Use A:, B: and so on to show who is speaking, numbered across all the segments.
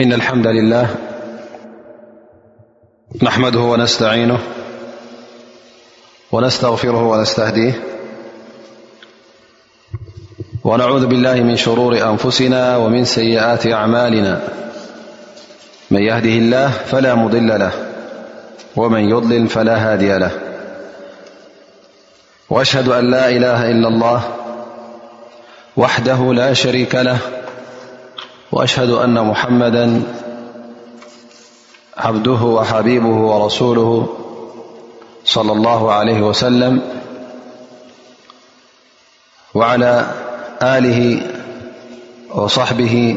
A: إن الحمد لله نحمده ونستعينه ونستغفره ونستهديه ونعوذ بالله من شرور أنفسنا ومن سيئات أعمالنا من يهده الله فلا مضل له ومن يظلل فلا هادي له وأشهد أن لا إله إلا الله وحده لا شريك له وأشهد أن محمدا عبده وحبيبه ورسوله صلى الله عليه وسلم وعلى آله وصحبه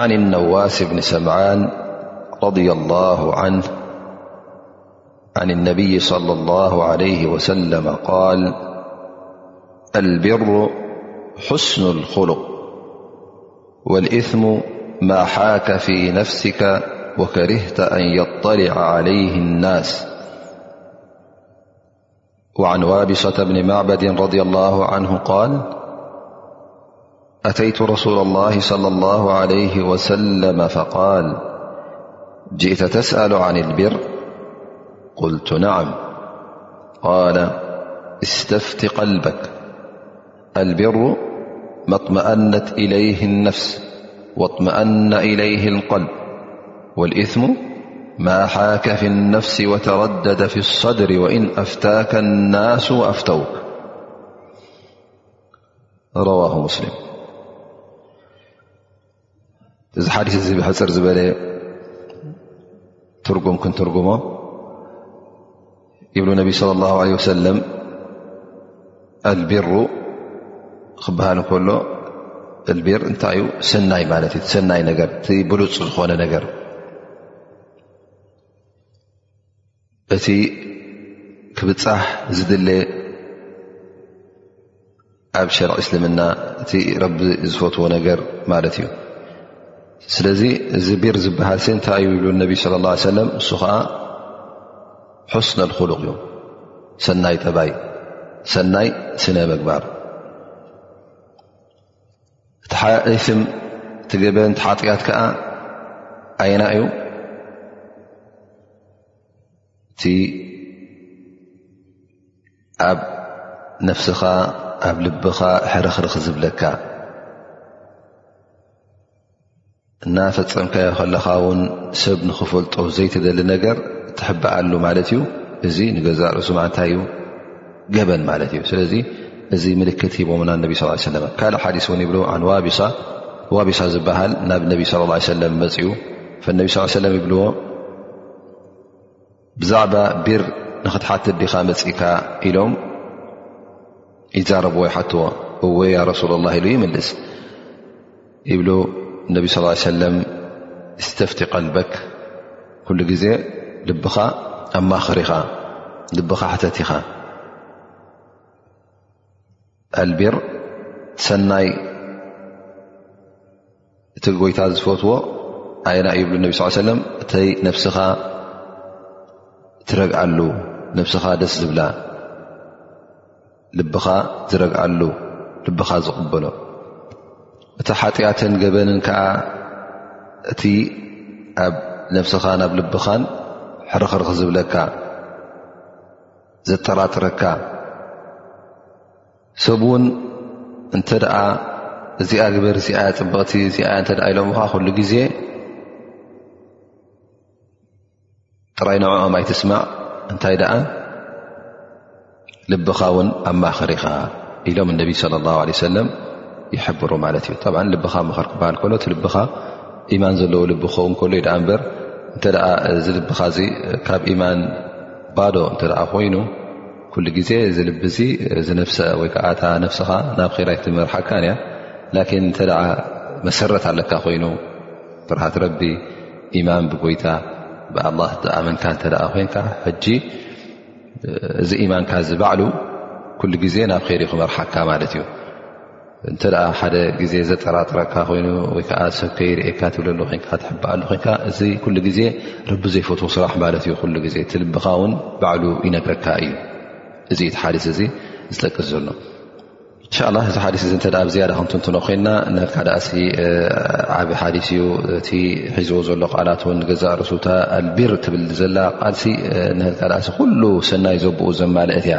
A: وعن النواس بن سمعان - رضي الله عنه عن النبي - صلى الله عليه وسلم - قال البر حسن الخلق والإثم ما حاك في نفسك وكرهت أن يطلع عليه الناس وعن وابصة بن معبد-رضي الله عنه -قال أتيت رسول الله صلى الله عليه وسلم - فقال جئت تسأل عن البر قلت نعم قال استفت قلبك البر ما اطمأنت إليه النفس واطمأن إليه القلب والإثم ما حاك في النفس وتردد في الصدر وإن أفتاك الناس وأفتوك رواه مسلم እዚ ሓዲስ እዚ ብሕፅር ዝበለ ትርጉም ክንትርጉሞ ይብሉ ነቢ ስለ ላ ለ ወሰለም ኣልቢሩ ክበሃል እንከሎ ኣልቢር እንታይ እዩ ሰናይ ማለት እዩ ሰናይ ነገር እቲ ብሉፅ ዝኾነ ነገር እቲ ክብፃሕ ዝድለ ኣብ ሸርዒ እስልምና እቲ ረቢ ዝፈትዎ ነገር ማለት እዩ ስለዚ እዚ ቢር ዝበሃል ሲ እንታይ እዩ ይብሉ ነቢ ስለ ላ ሰለም ንሱ ከዓ ሑስነ ልክሉቕ እዩ ሰናይ ጠባይ ሰናይ ስነ ምግባር እቲሓይፍም ትገበን ሓጢኣት ከዓ ኣየና እዩ እቲ ኣብ ነፍስኻ ኣብ ልብኻ ሕርኽርኽ ዝብለካ እናፈፀምካዮ ከለኻ ውን ሰብ ንኽፈልጦ ዘይተደሊ ነገር ትሕበኣሉ ማለት እዩ እዚ ንገዛእ ርእሱ ማእንታይ እዩ ገበን ማለት እዩ ስለዚ እዚ ምልክት ሂቦምና ነቢ ስ ሰለ ካልእ ሓዲስ እውን ይብሉ ዋቢሳ ዋቢሳ ዝበሃል ናብ ነቢ ስለ ላ ሰለም መፅኡ ነቢ ስ ሰለም ይብልዎ ብዛዕባ ቢር ንኽትሓትት ዲኻ መፅእካ ኢሎም ይዛረብዎ ይሓትዎ እወ ያ ረሱላ ላ ኢሉ ይምልስ ይብሉ እነቢ ስ ሰለም እስተፍቲ ቀልበክ ኩሉ ግዜ ልብኻ ኣማኽር ኢኻ ልብኻ ሕተት ኢኻ ኣልቢር ሰናይ እቲ ጎይታ ዝፈትዎ ኣየና እዩ ብሉ ነቢ ስ ሰለም እተይ ነብስኻ ትረግኣሉ ነብስኻ ደስ ዝብላ ልብኻ ዝረግኣሉ ልብኻ ዝቕበሎ እቲ ሓጢኣትን ገበንን ከዓ እቲ ኣብ ነብስኻ ናብ ልብኻን ሕርኽርኽ ዝብለካ ዘጠራጥረካ ሰብ እውን እንተ ደኣ እዚኣ ግበር እዚኣ ፅብቕቲ እዚኣ እተ ኢሎምኻ ኩሉ ግዜ ጥራይ ንዕኦም ኣይትስማዕ እንታይ ደኣ ልብኻ እውን ኣብ ማእኸር ኢኻ ኢሎም እነቢ ስለ ላ ለ ሰለም ይሕብሩ ማለት እዩ ብ ልብኻ ምኸር ክበሃል ከሎ እቲ ልብኻ ኢማን ዘለዎ ልቢ ክኸውን ከሎ ዩ ዳኣ እምበር እንተ እዚ ልብኻ እዚ ካብ ኢማን ባዶ እንተ ኮይኑ ኩሉ ግዜ እዚ ልቢ እዚ እዚ ነፍሰ ወይ ከዓ እታ ነፍስኻ ናብ ኸይር ኣይትመርሓካን እያ ላኪን እንተ መሰረት ኣለካ ኮይኑ ፍርሃት ረቢ ኢማን ብጎይታ ብኣላ ዝኣመንካ እተ ኮይንካ ሕጂ እዚ ኢማንካ እዚ ባዕሉ ኩሉ ግዜ ናብ ኸይር ክመርሓካ ማለት እዩ እንተ ሓደ ግዜ ዘጠራጥረካ ኮይኑ ወይከዓ ሰብ ከይርእካ ትብለሉ ኮይ ትሕበኣሉ ኮይ እዚ ኩሉ ግዜ ረቢ ዘይፈትዎ ስራሕ ማለት እዩ ኩሉ ግዜ ትልብኻ ውን ባዕሉ ይነግረካ እዩ እዚ እቲ ሓዲስ እዚ ዝጠቅስ ዘሎ እንሻ ላ እዚ ሓዲስ እዚ ተ ብ ዝያዳ ክንትንትኖ ኮይና ናካ ዳእሲ ዓብ ሓዲስ እዩ እቲ ሒዝዎ ዘሎ ቃላት ውን ገዛእ ርሱታ ኣልቢር ትብል ዘላ ቃልሲ ናካ ዳእሲ ኩሉ ሰናይ ዘብኡ ዘማልእት እያ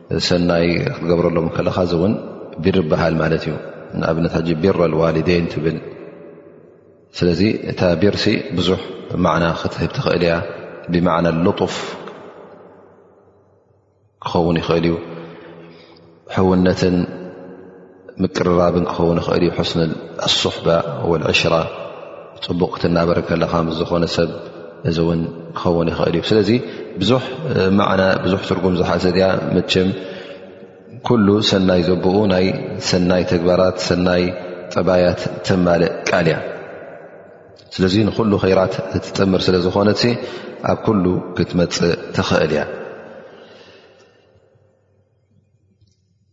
A: ሰናይ ክትገብረሎም ከለኻ እዚ እውን ቢር በሃል ማለት እዩ ንኣብነት ሓ ቢር ኣልዋሊደይን ትብል ስለዚ እታ ቢርሲ ብዙሕ ማዕና ክትህብ ትኽእል እያ ብማዕና ልጡፍ ክኸውን ይኽእል እዩ ሕውነትን ምቅርራብን ክኸውን ይኽእል እዩ ሕስን ኣሶሕባ ወልዕሽራ ፅቡቕ ክትናበር ከለኻ ምስ ዝኾነ ሰብ እዚ እውን ክኸውን ይኽእል እዩ ስለዚ ብዙሕ ማዕና ብዙሕ ትርጉም ዝሓዘ ድያ መቸም ኩሉ ሰናይ ዘብኡ ናይ ሰናይ ተግባራት ሰናይ ጠባያት ተማልእ ቃል እያ ስለዚ ንኩሉ ኸይራት እትጥምር ስለ ዝኾነት ኣብ ኩሉ ክትመፅእ ትኽእል እያ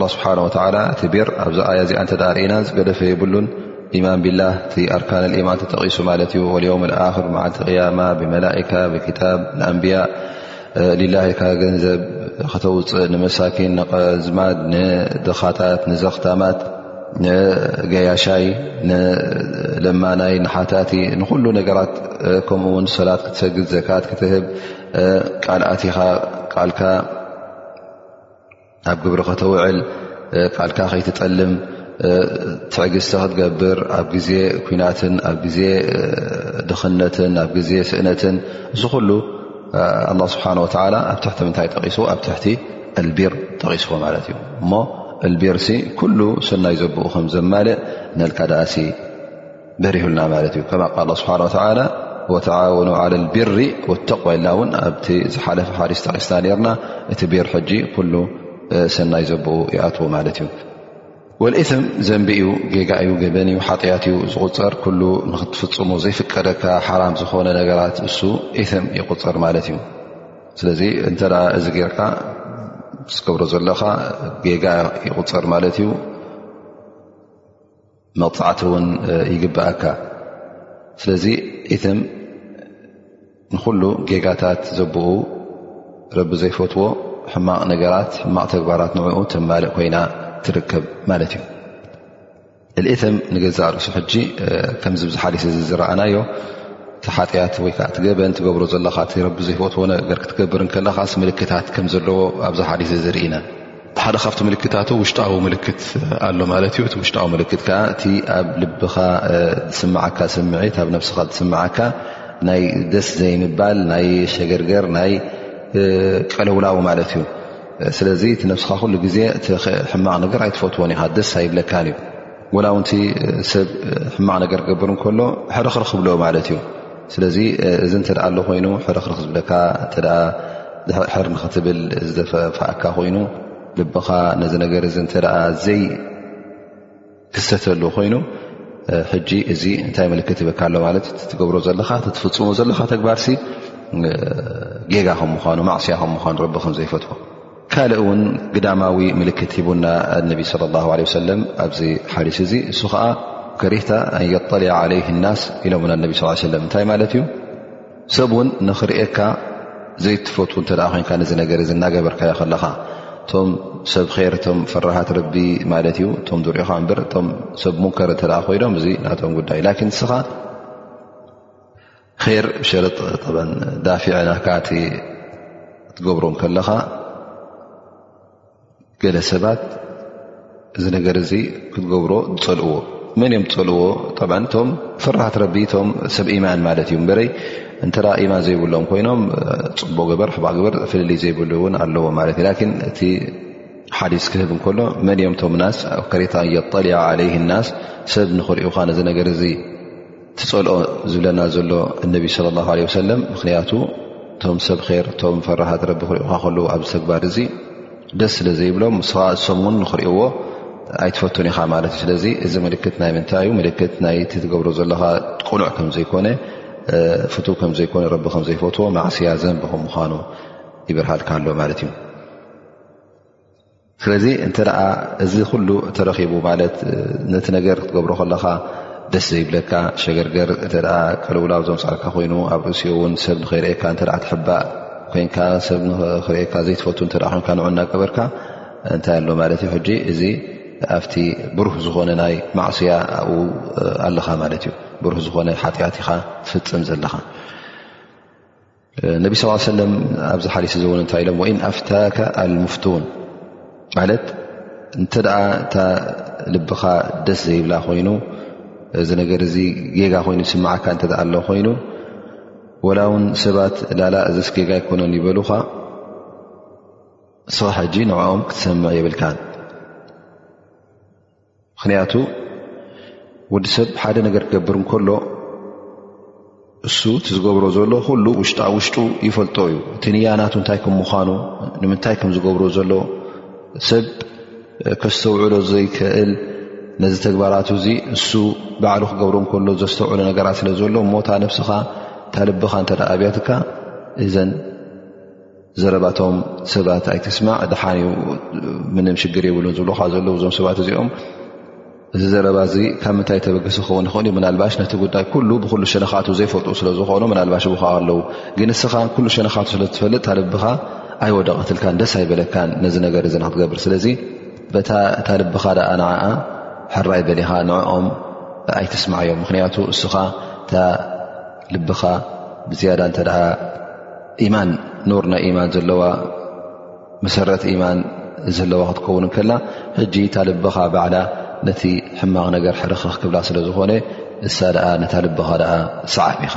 A: ላ ስብሓን ወላ እቲ ቢር ኣብዚ ኣያ እዚኣ እተ ርእና ዝገደፈ የብሉን ኢማን ቢላ እቲ ኣርካን ልኢማን ተጠቒሱ ማለት እዩ ወልዮም ኣክር መዓልቲ ቅያማ ብመላካ ብክታብ ንኣንብያ ሊላ ኢልካ ገንዘብ ከተውፅእ ንመሳኪን ንቀዝማድ ንድኻታት ንዘኽታማት ንገያሻይ ንለማናይ ንሓታቲ ንኩሉ ነገራት ከምኡ ውን ሰላት ክትሰግድ ዘካት ክትህብ ቃልኣትኻ ቃልካ ኣብ ግብሪ ከተውዕል ቃልካ ከይትጠልም ትዕግስቲ ክትገብር ኣብ ግዜ ኩናትን ኣብ ግዜ ድኽነትን ኣብ ግዜ ስእነትን እዚ ኩሉ ኣላ ስብሓን ወተላ ኣብ ትሕቲ ምንታይ ጠቂሱ ኣብ ትሕቲ ኣልቢር ጠቂስዎ ማለት እዩ እሞ ኣልቢርሲ ኩሉ ሰናይ ዘብኡ ከም ዘማልእ ነልካ ደኣሲ በሪሁልና ማለት እዩ ከማ ቃል ስብሓ ላ ወተዓወኑ ዓላ ልቢሪ ወተቕዋ ኢልና እውን ኣብቲ ዝሓለፈ ሓዲስ ተቂስና ነርና እቲ ቢር ሕጂ ኩሉ ሰናይ ዘብኡ ይኣትዎ ማለት እዩ ወልእትም ዘንቢ እዩ ጌጋ እዩ ገበን እዩ ሓጢኣት እዩ ዝቁፅር ኩሉ ንክትፍፅሙ ዘይፍቀደካ ሓራም ዝኾነ ነገራት እሱ እትም ይቁፅር ማለት እዩ ስለዚ እንተ እዚ ጌርካ ዝገብሮ ዘለካ ጌጋ ይቁፅር ማለት እዩ መቕፃዕቲ እውን ይግብኣካ ስለዚ ኢትም ንኩሉ ጌጋታት ዘብኡ ረቢ ዘይፈትዎ ሕማቕ ነገራት ሕማቕ ተግባራት ንኡ ተማልእ ኮይና ትርከብ ማለት እዩ እልኢትም ንገዛእ ርእሱ ሕጂ ከምዚ ብዝሓሊሰ እዚ ዝረኣናዮ እቲ ሓጢኣት ወይ ከዓ ትገበን ትገብሮ ዘለካ እቲ ረቢ ዘይፈትዎ ነገር ክትገብር ከለካስ ምልክታት ከም ዘለዎ ኣብዚ ሓሊሰ ዝርኢና ሓደ ካብቲ ምልክታቱ ውሽጣዊ ምልክት ኣሎ ማለት እዩ እቲ ውሽጣዊ ምልክት ከዓ እቲ ኣብ ልብኻ ዝስምዓካ ስምዒት ኣብ ነብስኻ ዝስምዓካ ናይ ደስ ዘይምባል ናይ ሸገርገር ናይ ቀለውላዊ ማለት እዩ ስለዚ እቲ ነብስኻ ኩሉ ግዜ እቲ ሕማቕ ነገር ኣይትፈትዎን ኢኻ ደስ ኣይብለካን እዩ ወላ ውንቲ ሰብ ሕማቕ ነገር ክገብር ከሎ ሕርኽርኽ ብሎ ማለት እዩ ስለዚ እዚ እንተ ኣሎ ኮይኑ ሕርኽርኽ ዝብለካ እተ ድሕር ንክትብል ዝደፈፋእካ ኮይኑ ልብኻ ነዚ ነገር እዚ እተ ዘይ ክሰተሉ ኮይኑ ሕጂ እዚ እንታይ ምልክት ይበካ ኣሎ ማለት ትገብሮ ዘለኻ ትፍፅሞ ዘለካ ተግባርሲ ጌጋ ከም ምኳኑ ማዕስያ ከም ምኳኑ ረቢ ከም ዘይፈትዎ ካልእ እውን ግዳማዊ ምልክት ሂቡና ነቢ صለ ላه ለ ሰለም ኣብዚ ሓዲስ እዚ እሱ ከዓ ከሪህታ ኣን የጠል ለይ ናስ ኢሎምና ነቢ ስ ሰለም እንታይ ማለት እዩ ሰብ እውን ንኽርእካ ዘይትፈት እተ ኮንካ ነዚ ነገር እዚ እናገበርካዮ ከለኻ እቶም ሰብ ር እቶም ፈራሃት ረቢ ማለት እዩ እቶም ዝሪኦኻ እበር እቶም ሰብ ሙንከር እተ ኮይኖም እዚ ናቶም ጉዳይ ላን ንስኻ ር ብሸርጥ ጠበን ዳፊዐ ናካቲ ክትገብሮ ከለኻ ገለ ሰባት እዚ ነገር እዚ ክትገብሮ ዝፀልእዎ መን እዮም ዝፀልዎ ጠብ እቶም ፍራሃት ረቢ እቶም ሰብ ኢማን ማለት እዩ በረይ እንተ ኢማን ዘይብሎም ኮይኖም ፅቡቅ ግበር ሕባቅ ግበር ፍልልይ ዘይብሉ እውን ኣለዎ ማለት እዩ ላን እቲ ሓዲስ ክህብ እንከሎ መን እዮም ቶም ናስ ከሬታ የጠሊዓ ዓለይህ ናስ ሰብ ንኽሪኡኻን እዚ ነገር እዚ ትፀልኦ ዝብለና ዘሎ እነቢ ስለ ላ ለ ወሰለም ምክንያቱ እቶም ሰብ ር እቶም ፈራሃት ረቢ ክሪኡካ ከለዉ ኣብዚ ተግባር እዚ ደስ ስለ ዘይብሎም ምስ እሶም እውን ንክሪእዎ ኣይትፈቱን ኢኻ ማለት እዩ ስለዚ እዚ ምልክት ናይ ምንታይ እዩ ምልክት ናይ ትገብሮ ዘለካ ቁኑዕ ከምዘይኮነ ፍቱ ከምዘይኮነ ረቢ ከምዘይፈትዎ ማዕስያ ዘንቢ ከም ምኳኑ ይብርሃልካ ኣሎ ማለት እዩ ስለዚ እንተ እዚ ኩሉ ተረኺቡ ማለት ነቲ ነገር ክትገብሮ ከለኻ ደስ ዘይብለካ ሸገርገር እተ ቀልውላው ዘምፃእካ ኮይኑ ኣብ ርእሲኡ እውን ሰብ ንኸይርእካ እተ ትሕባእ ኮንካ ሰብ ንክርእካ ዘይትፈቱ እተ ኮንካ ንዑ እናቀበርካ እንታይ ኣሎ ማለት እዩ ሕጂ እዚ ኣብቲ ብሩህ ዝኾነ ናይ ማዕስያ ኣብኡ ኣለኻ ማለት እዩ ብሩህ ዝኾነ ሓጢኣት ኢኻ ትፍፅም ዘለኻ ነቢ ስ ሰለም ኣብዚ ሓዲስ እዚ እውን እንታይ ኢሎም ወኢን ኣፍታካ ኣልሙፍቱን ማለት እንተ ደኣ እታ ልብኻ ደስ ዘይብላ ኮይኑ እዚ ነገር እዚ ጌጋ ኮይኑ ዝስምዓካ እንተ ኣ ኣሎ ኮይኑ ወላ እውን ሰባት ላላ እዚስ ጌጋ ኣይኮነን ይበሉኻ ስኻ ሕጂ ንዕኦም ክትሰምዕ የብልካ ምኽንያቱ ወዲ ሰብ ሓደ ነገር ክገብር እንከሎ እሱ እቲ ዝገብሮ ዘሎ ኩሉ ውሽጣ ውሽጡ ይፈልጦ እዩ እቲ ንያናቱ እንታይ ከም ምዃኑ ንምንታይ ከም ዝገብሮ ዘሎ ሰብ ከዝተውዕሎ ዘይክእል ነዚ ተግባራቱ እዚ እሱ ባዕሉ ክገብሮ እንከሎ ዘዝተውዕሎ ነገራት ስለ ዘሎ እሞታ ነብስኻ ታልብኻ እንተ ኣብያትካ እዘን ዘረባቶም ሰባት ኣይትስማዕ ድሓን ዩ ምንም ሽግር የብሉን ዝብልካ ዘለዉ እዞም ሰባት እዚኦም እዚ ዘረባ እዚ ካብ ምንታይ ተበገሲ ክኸውን ይኽእል ዩ ምናልባሽ ነቲ ጉዳይ ኩሉ ብኩሉ ሸነካቱ ዘይፈልጡ ስለ ዝኾኑ ምናልባሽ ይብካ ኣለዉ ግን እስኻ ኩሉ ሸነካቱ ስለ ትፈልጥ ታልብኻ ኣይወደቐትልካን ደስ ኣይበለካን ነዚ ነገር እዚ ንክትገብር ስለዚ በታ እታ ልብኻ ደኣ ንዓኣ ሕራይ በሊኻ ንዕኦም ኣይትስማዕ እዮም ምክንያቱ እስኻ ልብኻ ብዝያዳ እንተ ኢማን ኑር ናይ ኢማን ዘለዋ መሰረት ኢማን ዘለዋ ክትከውን ከላ ሕጂ እታ ልብኻ ባዕላ ነቲ ሕማቕ ነገር ሕርኽርኽ ክብላ ስለ ዝኾነ እሳ ደኣ ነታ ልብኻ ደኣ ሰዓብ ኢኻ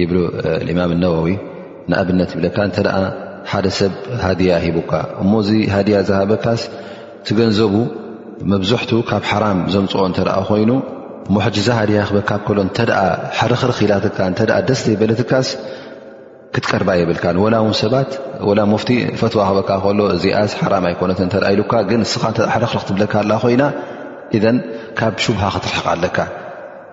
A: ይብ ማም ነወዊ ንኣብነት ይብለካ እተ ሓደ ሰብ ሃድያ ሂቡካ እሞ እዚ ሃድያ ዝሃበካስ ትገንዘቡ መብዝሕቱ ካብ ሓራም ዘምፅኦ እተ ኮይኑ ሞሕጅዛ ሃድያ ክበካ ከሎ እተ ሕርክርክ ኢላትካ እተ ደስ ዘይበለትካስ ክትቀርባ የብልካ ወላ ውን ሰባት ላ ሙፍቲ ፈትዋ ክበካ ከሎ እዚኣስ ሓራም ኣይኮነት እተ ኢሉካ ግን እስኻ ሕርክርክ ትብለካ ኣላ ኮይና እዘ ካብ ሹብሃ ክትርሕቕ ኣለካ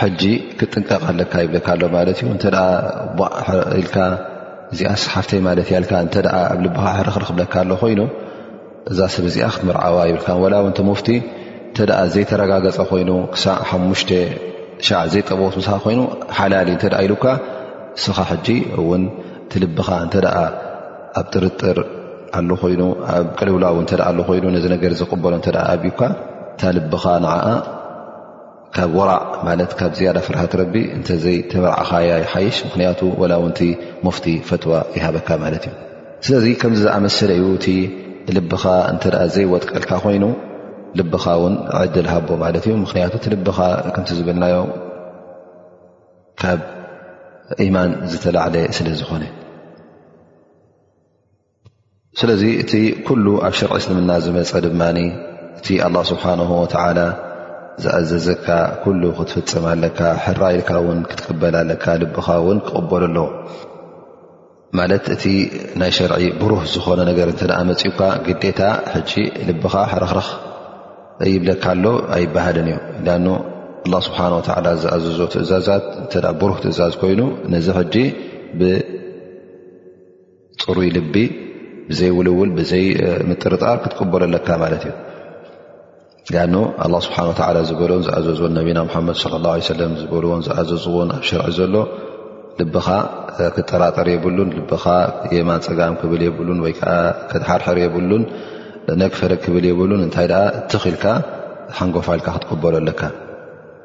A: ሕጂ ክጥንቀቕ ኣለካ ይብለካ ኣሎ ማለት እዩ እተ ኢልካ እዚኣ ሓፍተይ ማለት ያልካ እተ ኣብ ልብካ ሕርኽር ክብለካ ኣሎ ኮይኑ እዛ ሰብ እዚኣ ክትምርዓዋ ይብልካ ወላ ውን ሞፍቲ እተ ዘይተረጋገፀ ኮይኑ ክሳዕ ሓሙሽተ ሻዕ ዘይጠበዎት ምሳኻ ኮይኑ ሓላሊ እተ ኢሉካ እስኻ ሕጂ እውን ትልብኻ እተ ኣብ ጥርጥር ኣሉ ኮይኑ ኣብ ቅልውላው እተ ኮይኑ ነዚ ነገር ዝቕበሎ እተ ኣብዩካ እታ ልብኻ ንዓ ካብ ወራዕ ማለት ካብ ዝያዳ ፍርሃት ረቢ እንተዘይ ተበርዕኻያ ይሓይሽ ምክንያቱ ወላ ውንቲ ሙፍቲ ፈትዋ ይሃበካ ማለት እዩ ስለዚ ከምዚ ዝኣመሰለ እዩ እቲ ልብኻ እንተ ዘይወጥቀልካ ኮይኑ ልብኻ ውን ዕድል ሃቦ ማለት እዩ ምክንያቱ እቲ ልብኻ ከምቲ ዝብልናዮ ካብ ኢማን ዝተላዕለ ስለ ዝኾነ ስለዚ እቲ ኩሉ ኣብ ሽርዒ እስልምና ዝመፀ ድማ እቲ ኣላ ስብሓን ወተላ ዝኣዘዘካ ኩሉ ክትፍፅም ኣለካ ሕራይልካ ውን ክትቅበል ኣለካ ልብኻ ውን ክቕበሉ ኣለዎ ማለት እቲ ናይ ሸርዒ ብሩህ ዝኾነ ነገር እተ መፅኡካ ግዴታ ሕጂ ልብኻ ሕረኽረኽ ይብለካ ኣሎ ኣይበሃልን እዩ ዳኑ ኣላ ስብሓን ወተላ ዝኣዘዞ ትእዛዛት እተ ብሩህ ትእዛዝ ኮይኑ ነዚ ሕጂ ብ ፅሩይ ልቢ ብዘይውልውል ብዘይ ምጥርጣር ክትቅበሎ ኣለካ ማለት እዩ ሊኣኖ ኣላ ስብሓን ወተላ ዝበሎን ዝኣዘዝዎን ነቢና ሓመድ ለ ላ ሰለም ዝበልዎን ዝኣዘዝዎን ኣብ ሽርዒ ዘሎ ልብኻ ክጠራጠር የብሉን ልብኻ የማን ፀጋም ክብል የብሉን ወይ ከዓ ክድሓርሕር የብሉን ነግፈረግ ክብል የብሉን እንታይ ደኣ ትኽኢልካ ሓንጎፋልካ ክትቅበሎ ኣለካ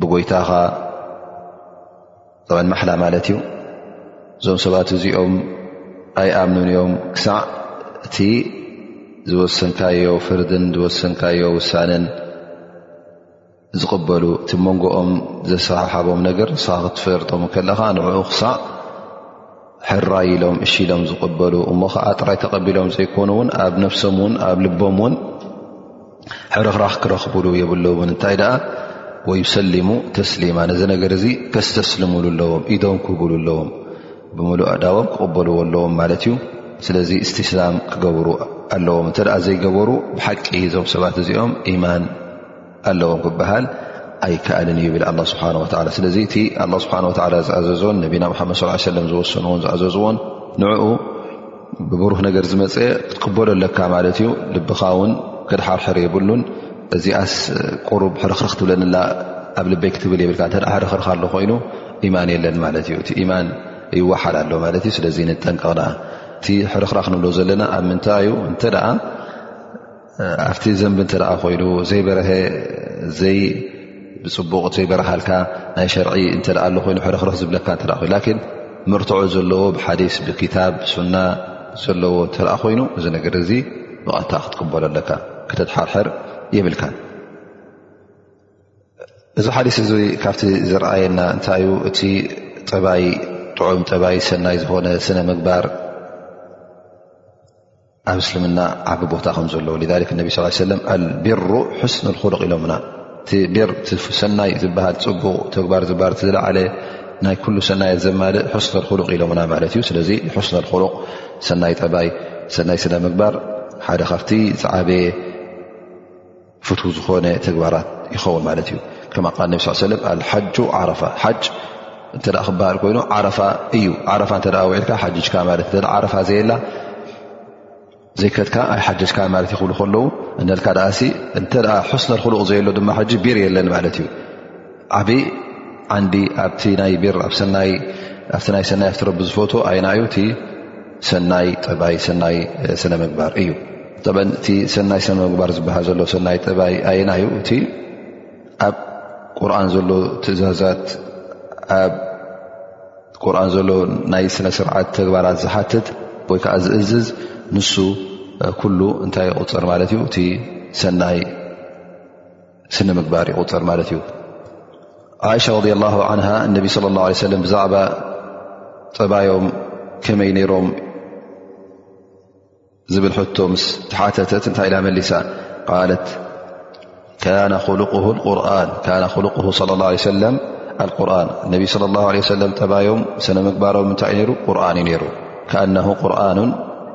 A: ብጎይታኻ ጠን ማሓላ ማለት እዩ እዞም ሰባት እዚኦም ኣይኣምኑን እዮም ክሳዕ እቲ ዝወሰንካዮ ፍርድን ዝወሰንካዮ ውሳነን ዝቕበሉ እቲ መንጎኦም ዘሰሓሓቦም ነገር ንስ ክትፈርጦም ከለኻ ንዕኡ ክሳዕ ሕራይ ኢሎም እሺ ኢሎም ዝቕበሉ እሞ ከዓ ጥራይ ተቐቢሎም ዘይኮኑ እውን ኣብ ነፍሶም ውን ኣብ ልቦም ውን ሕርኽራኽ ክረኽብሉ የብለውን እንታይ ደኣ ወይሰሊሙ ተስሊማ ነዚ ነገር እዚ ከስተስልምሉ ኣለዎም ኢዶም ክብሉ ኣለዎም ብምሉእ ኣእዳቦም ክቕበልዎ ኣለዎም ማለት እዩ ስለዚ እስትስላም ክገብሩ ኣለዎም እንተ ዘይገበሩ ብሓቂ እዞም ሰባት እዚኦም ኢማን ኣለዎም ክበሃል ኣይከኣልን ይብል ኣላ ስብሓን ወላ ስለዚ እቲ ኣላ ስብሓን ወላ ዝኣዘዞን ነቢና ሓመድ ስ ሰለም ዝወሰንዎን ዝኣዘዝዎን ንኡ ብብሩህ ነገር ዝመፀ ክትቅበሎ ኣለካ ማለት እዩ ልብኻ ውን ክድሓርሕር የብሉን እዚኣስ ቁሩብ ሕርኽርኽ ትብለኒላ ኣብ ልበይ ክትብል የብልካ እተ ሕርኽርኽ ኣሎ ኮይኑ ኢማን የለን ማለት እዩ እቲ ኢማን ይወሓድ ኣሎ ማለት እዩ ስለዚ ንጠንቀቕ ዳኣ እቲ ሕርኽራኽ ንብሎ ዘለና ኣብ ምንታይ እዩ እንተ ኣብቲ ዘንቢ እተ ኮይኑ ዘይበረሀ ዘይ ብፅቡቕ ዘይበረሃልካ ናይ ሸርዒ እተ ኣሎ ኮይኑ ሕረክረክ ዝብለካ እ ኮይኑ ላን መርትዖ ዘለዎ ብሓዲስ ብክታብ ሱና ዘለዎ እተ ኮይኑ እዚ ነገር እዚ ብቐታ ክትቅበሎ ኣለካ ክተትሓርሕር የብልካ እዚ ሓዲስ እዚ ካብቲ ዝረኣየና እንታይ ዩ እቲ ጠባይ ጥዑም ጠባይ ሰናይ ዝኾነ ስነ ምግባር ኣብ እስልምና ዓቢ ቦታ ከም ዘለዎ ذ ነቢ ስ ሰለ ኣልቢሩ ሕስኑ ልክሉቕ ኢሎምና እቲ ቢር ሰናይ ዝበሃል ፅቡቕ ተግባር ዝባር ዝለዓለ ናይ ኩሉ ሰናየት ዘማልእ ሕስነ ልክሉቕ ኢሎምና ማለት እዩ ስለዚ ሕስነ ልክሉቕ ሰናይ ጠባይ ሰናይ ስነ ምግባር ሓደ ካብቲ ዝዓበየ ፍትው ዝኾነ ተግባራት ይኸውን ማለት እዩ ከማ ቃል ነብ ስ ሰለም ኣልሓጁ ዓረፋ ሓጅ እንተ ክበሃል ኮይኑ ዓረፋ እዩ ዓረፋ እተ ውዒልካ ሓጅካ ማለት እ ዓረፋ ዘየላ ዘይከትካ ኣይ ሓጀካ ማለት ይኽብሉ ከለዉ እነልካ ደኣሲ እንተ ሕስነ ክሉቕ ዘየሎ ድማ ሓጂ ቢር የለን ማለት እዩ ዓብ ዓንዲ ኣብቲ ናይ ቢር ኣብቲ ናይ ሰናይ ኣብቲ ረቢ ዝፈት ኣይና እዩ እቲ ሰናይ ጠባይ ሰናይ ስነ ምግባር እዩ ጠበን እቲ ሰናይ ሰነ ምግባር ዝበሃል ዘሎ ሰናይ ጠባይ ኣየና እዩ እቲ ኣብ ቁርን ዘሎ ትእዛዛት ኣብ ቁርን ዘሎ ናይ ስነ ስርዓት ተግባራት ዝሓትት ወይ ከዓ ዝእዝዝ ንሱ ኩሉ እንታይ ይቁፅር ማለት እዩ እቲ ሰናይ ስነ ምግባር ይቁፅር ማለት እዩ ዓእሻ ረ ላ ን እነቢ ለ ላ ሰለም ብዛዕባ ጠባዮም ከመይ ነይሮም ዝብል ሕቶ ምስ ተሓተተት እንታይ ኢላ መሊሳ ቃለት ካነ ሉቁ ቁርን ካነ ሉቁ صለ ላه ለ ሰለም ኣቁርን ነቢ صለ ላه ለ ሰለም ጠባዮም ስነ ምግባሮም እንታይ እዩ ነሩ ቁርን እዩ ነይሩ ከኣነ ቁርን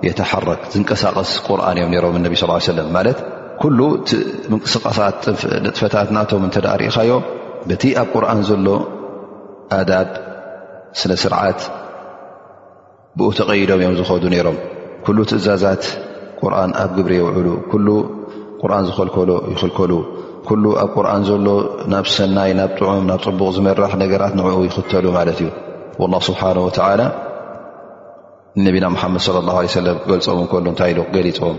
A: የተሓረክ ዝንቀሳቐስ ቁርን እዮም ነሮም ነቢ ስ ሰለም ማለት ኩሉ ምንቅስቓሳት ንጥፈታት ናቶም እንተ ርእኻዮ በቲ ኣብ ቁርን ዘሎ ኣዳብ ስነ ስርዓት ብኡ ተቐይዶም እዮም ዝኸዱ ነይሮም ኩሉ ትእዛዛት ቁርን ኣብ ግብሪ የውዕሉ ኩሉ ቁርን ዝኸልከሎ ይኽልከሉ ኩሉ ኣብ ቁርን ዘሎ ናብ ሰናይ ናብ ጥዑም ናብ ፅቡቕ ዝመራሕ ነገራት ንዕኡ ይኽተሉ ማለት እዩ ላ ስብሓን ወተላ ነቢና ሓመድ ለ ላ ሰለ ክገልፆም ከሉ እንታይ ኢሉ ገሊፆም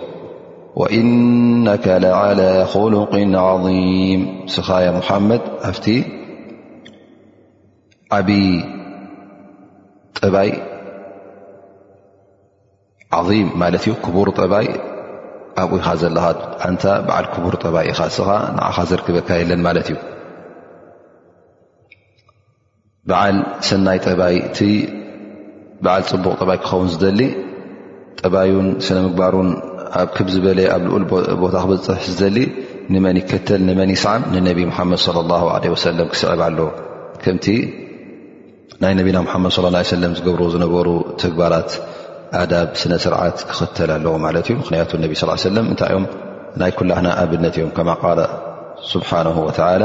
A: ወኢነከ ለዓላ ኹሉቅ ዓም ስኻያ ሙሓመድ ኣብቲ ዓብይ ጠባይ ዓም ማለት እዩ ክቡር ጠባይ ኣብኡ ኢኻ ዘለኻ ኣንታ በዓል ክቡር ጠባይ ኢኻ ስኻ ንዓኻ ዘርክበካ የለን ማለት እዩ በዓል ሰናይ ጠባይ በዓል ፅቡቕ ጠባይ ክኸውን ዝደሊ ጠባዩን ስነ ምግባሩን ኣብ ክብ ዝበለ ኣብ ልኡል ቦታ ክበፅሕ ዝደሊ ንመን ይከተል ንመን ይስዓም ንነቢ ሙሓመድ ለ ላ ለ ወሰለም ክስዕብ ኣለ ከምቲ ናይ ነቢና ሙሓመድ ለ ላ ሰለም ዝገብሩ ዝነበሩ ተግባራት ኣዳብ ስነ ስርዓት ክኽተል ኣለዎ ማለት እዩ ምክንያቱ ነቢ ስ ሰለም እንታይ እዮም ናይ ኩላህና ኣብነት እዮም ከማ ቃል ስብሓን ወተላ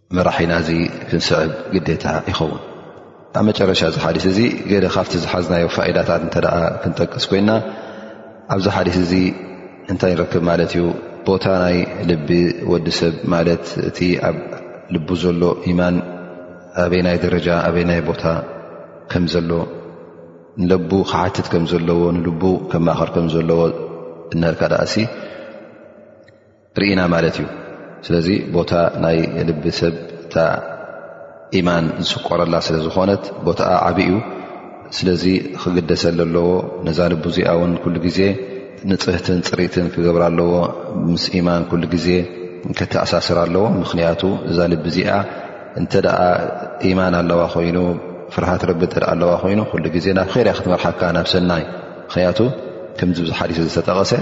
A: መራሒና እዚ ክንስዕብ ግዴታ ይኸውን ኣብ መጨረሻ እዚ ሓዲስ እዚ ገደ ካብቲ ዝሓዝናዮ ፋኢዳታት እንተ ክንጠቅስ ኮይና ኣብዚ ሓዲስ እዚ እንታይ ንረክብ ማለት እዩ ቦታ ናይ ልቢ ወዲ ሰብ ማለት እቲ ኣብ ልቡ ዘሎ ኢማን ኣበይ ናይ ደረጃ ኣበይ ናይ ቦታ ከም ዘሎ ንለቡ ክሓትት ከም ዘለዎ ንልቡ ከማኸር ከም ዘለዎ እነልካ ደኣሲ ርኢና ማለት እዩ ስለዚ ቦታ ናይ ልቢ ሰብ እታ ኢማን ዝስቆረላ ስለ ዝኾነት ቦታ ዓብ እዩ ስለዚ ክግደሰለ ኣለዎ ነዛ ልቡ እዚኣ ውን ኩሉ ግዜ ንፅህትን ፅሪትን ክገብር ኣለዎ ምስ ኢማን ኩሉ ግዜ ከተኣሳስር ኣለዎ ምኽንያቱ እዛ ልቢ እዚኣ እንተ ኢማን ኣለዋ ኮይኑ ፍርሃት ረቢ እተ ኣለዋ ኮይኑ ኩሉ ግዜ ናብ ኸርያ ክትመርሓካ ናብ ሰናይ ምክንያቱ ከምዚ ብዙሓዲስ ዝተጠቐሰ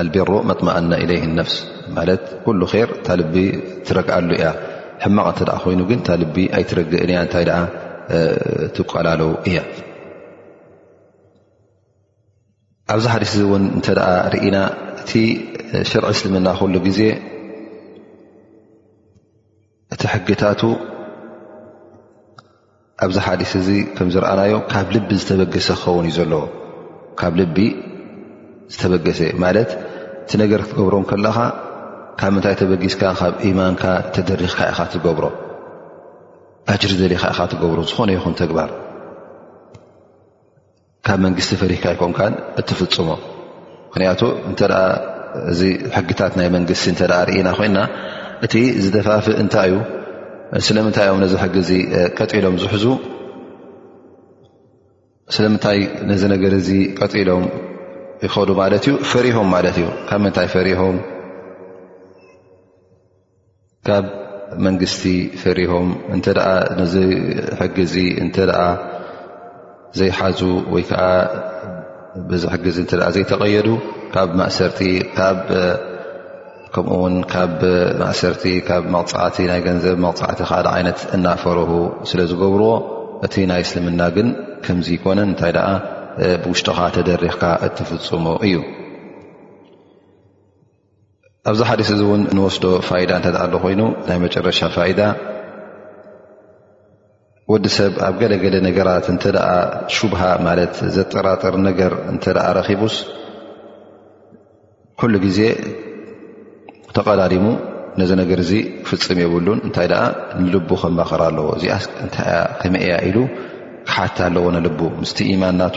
A: ኣልቢሮ መጥመኣና ኢለይ ነፍስ ማለት ኩሉ ር እታ ልቢ ትረግኣሉ እያ ሕማቕ እተ ኮይኑ ግን እታ ልቢ ኣይትረግእን እያ እንታይ ደኣ ትቋላለው እያ ኣብዚ ሓዲስ እዚ እውን እንተ ርኢና እቲ ሽርዒ እስልምና ኩሉ ግዜ እቲ ሕግታቱ ኣብዚ ሓዲስ እዚ ከም ዝረኣናዮ ካብ ልቢ ዝተበገሰ ክኸውን እዩ ዘለዎ ካብ ልቢ ዝተበገሰ ማለት እቲ ነገር ክትገብሮ ከለኻ ካብ ምንታይ ተበጊስካ ካብ ኢማንካ ተደሪኽካ ኢኻ ትገብሮ ኣጅሪ ዘሊኻ ኢኻ ትገብሮ ዝኾነ ይኹን ተግባር ካብ መንግስቲ ፈሪካ ኣይኮንካ እትፍፅሞ ምክንያቱ እተ እዚ ሕግታት ናይ መንግስቲ እተ ርእና ኮይና እቲ ዝደፋፍእ እንታይ እዩ ስለምንታይ እዮም ነዚ ሕጊ እዚ ቀፂሎም ዝሕዙ ስለምንታይ ነዚ ነገር እዚ ቀፂሎም ይኸዱ ማለት እዩ ፈሪሆም ማለት እዩ ካብ ምንታይ ፈሪሆም ካብ መንግስቲ ፈሪሆም እንተ ነዚ ሕጊ እዚ እንተ ዘይሓዙ ወይ ከዓ በዚ ሕጊ እዚ እተ ዘይተቐየዱ ካብ ማእሰርቲ ከምኡ ውን ካብ ማእሰርቲ ካብ መቕፃዕቲ ናይ ገንዘብ መቕፃዕቲ ካደ ዓይነት እናፈረሁ ስለ ዝገብርዎ እቲ ናይ እስልምና ግን ከምዚ ይኮነን እንታይ ደኣ ብውሽጥኻ ተደሪኽካ እትፍፅሙ እዩ ኣብዚ ሓዲስ እዚ እውን ንወስዶ ፋይዳ እተ ኣሎ ኮይኑ ናይ መጨረሻ ፋይዳ ወዲ ሰብ ኣብ ገለገለ ነገራት እንተ ሹብሃ ማለት ዘጠራጥር ነገር እንተ ረኪቡስ ኩሉ ግዜ ተቐዳዲሙ ነዚ ነገር እዚ ክፍፅም የብሉን እንታይ ደኣ ንልቡ ከማኸር ኣለዎ እዚኣ እንታይያ ከመይ እያ ኢሉ ክሓት ኣለዎ ንልቡ ምስቲ ኢማን ናቱ